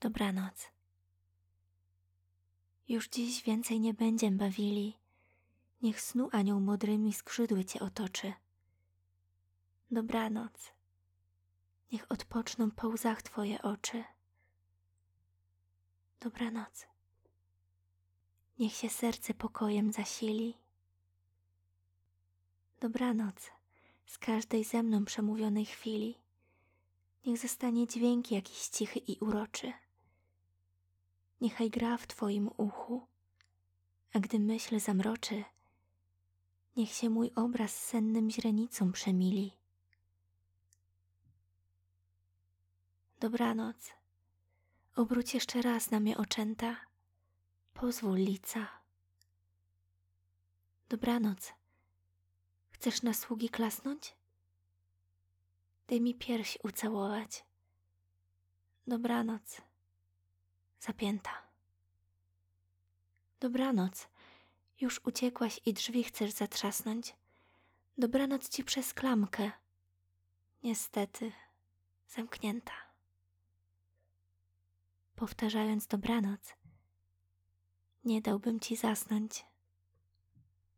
Dobranoc. Już dziś więcej nie będziem bawili. Niech snu anioł modrymi skrzydły cię otoczy. Dobranoc. Niech odpoczną po łzach twoje oczy. Dobranoc. Niech się serce pokojem zasili. Dobranoc z każdej ze mną przemówionej chwili. Niech zostanie dźwięk jakiś cichy i uroczy. Niechaj gra w Twoim uchu, a gdy myśl zamroczy, niech się mój obraz sennym źrenicą przemili. Dobranoc, obróć jeszcze raz na mnie oczęta, pozwól lica. Dobranoc, chcesz na sługi klasnąć? Daj mi pierś ucałować. Dobranoc, zapięta. Dobranoc, już uciekłaś i drzwi chcesz zatrzasnąć. Dobranoc ci przez klamkę. Niestety, zamknięta. Powtarzając dobranoc, nie dałbym ci zasnąć.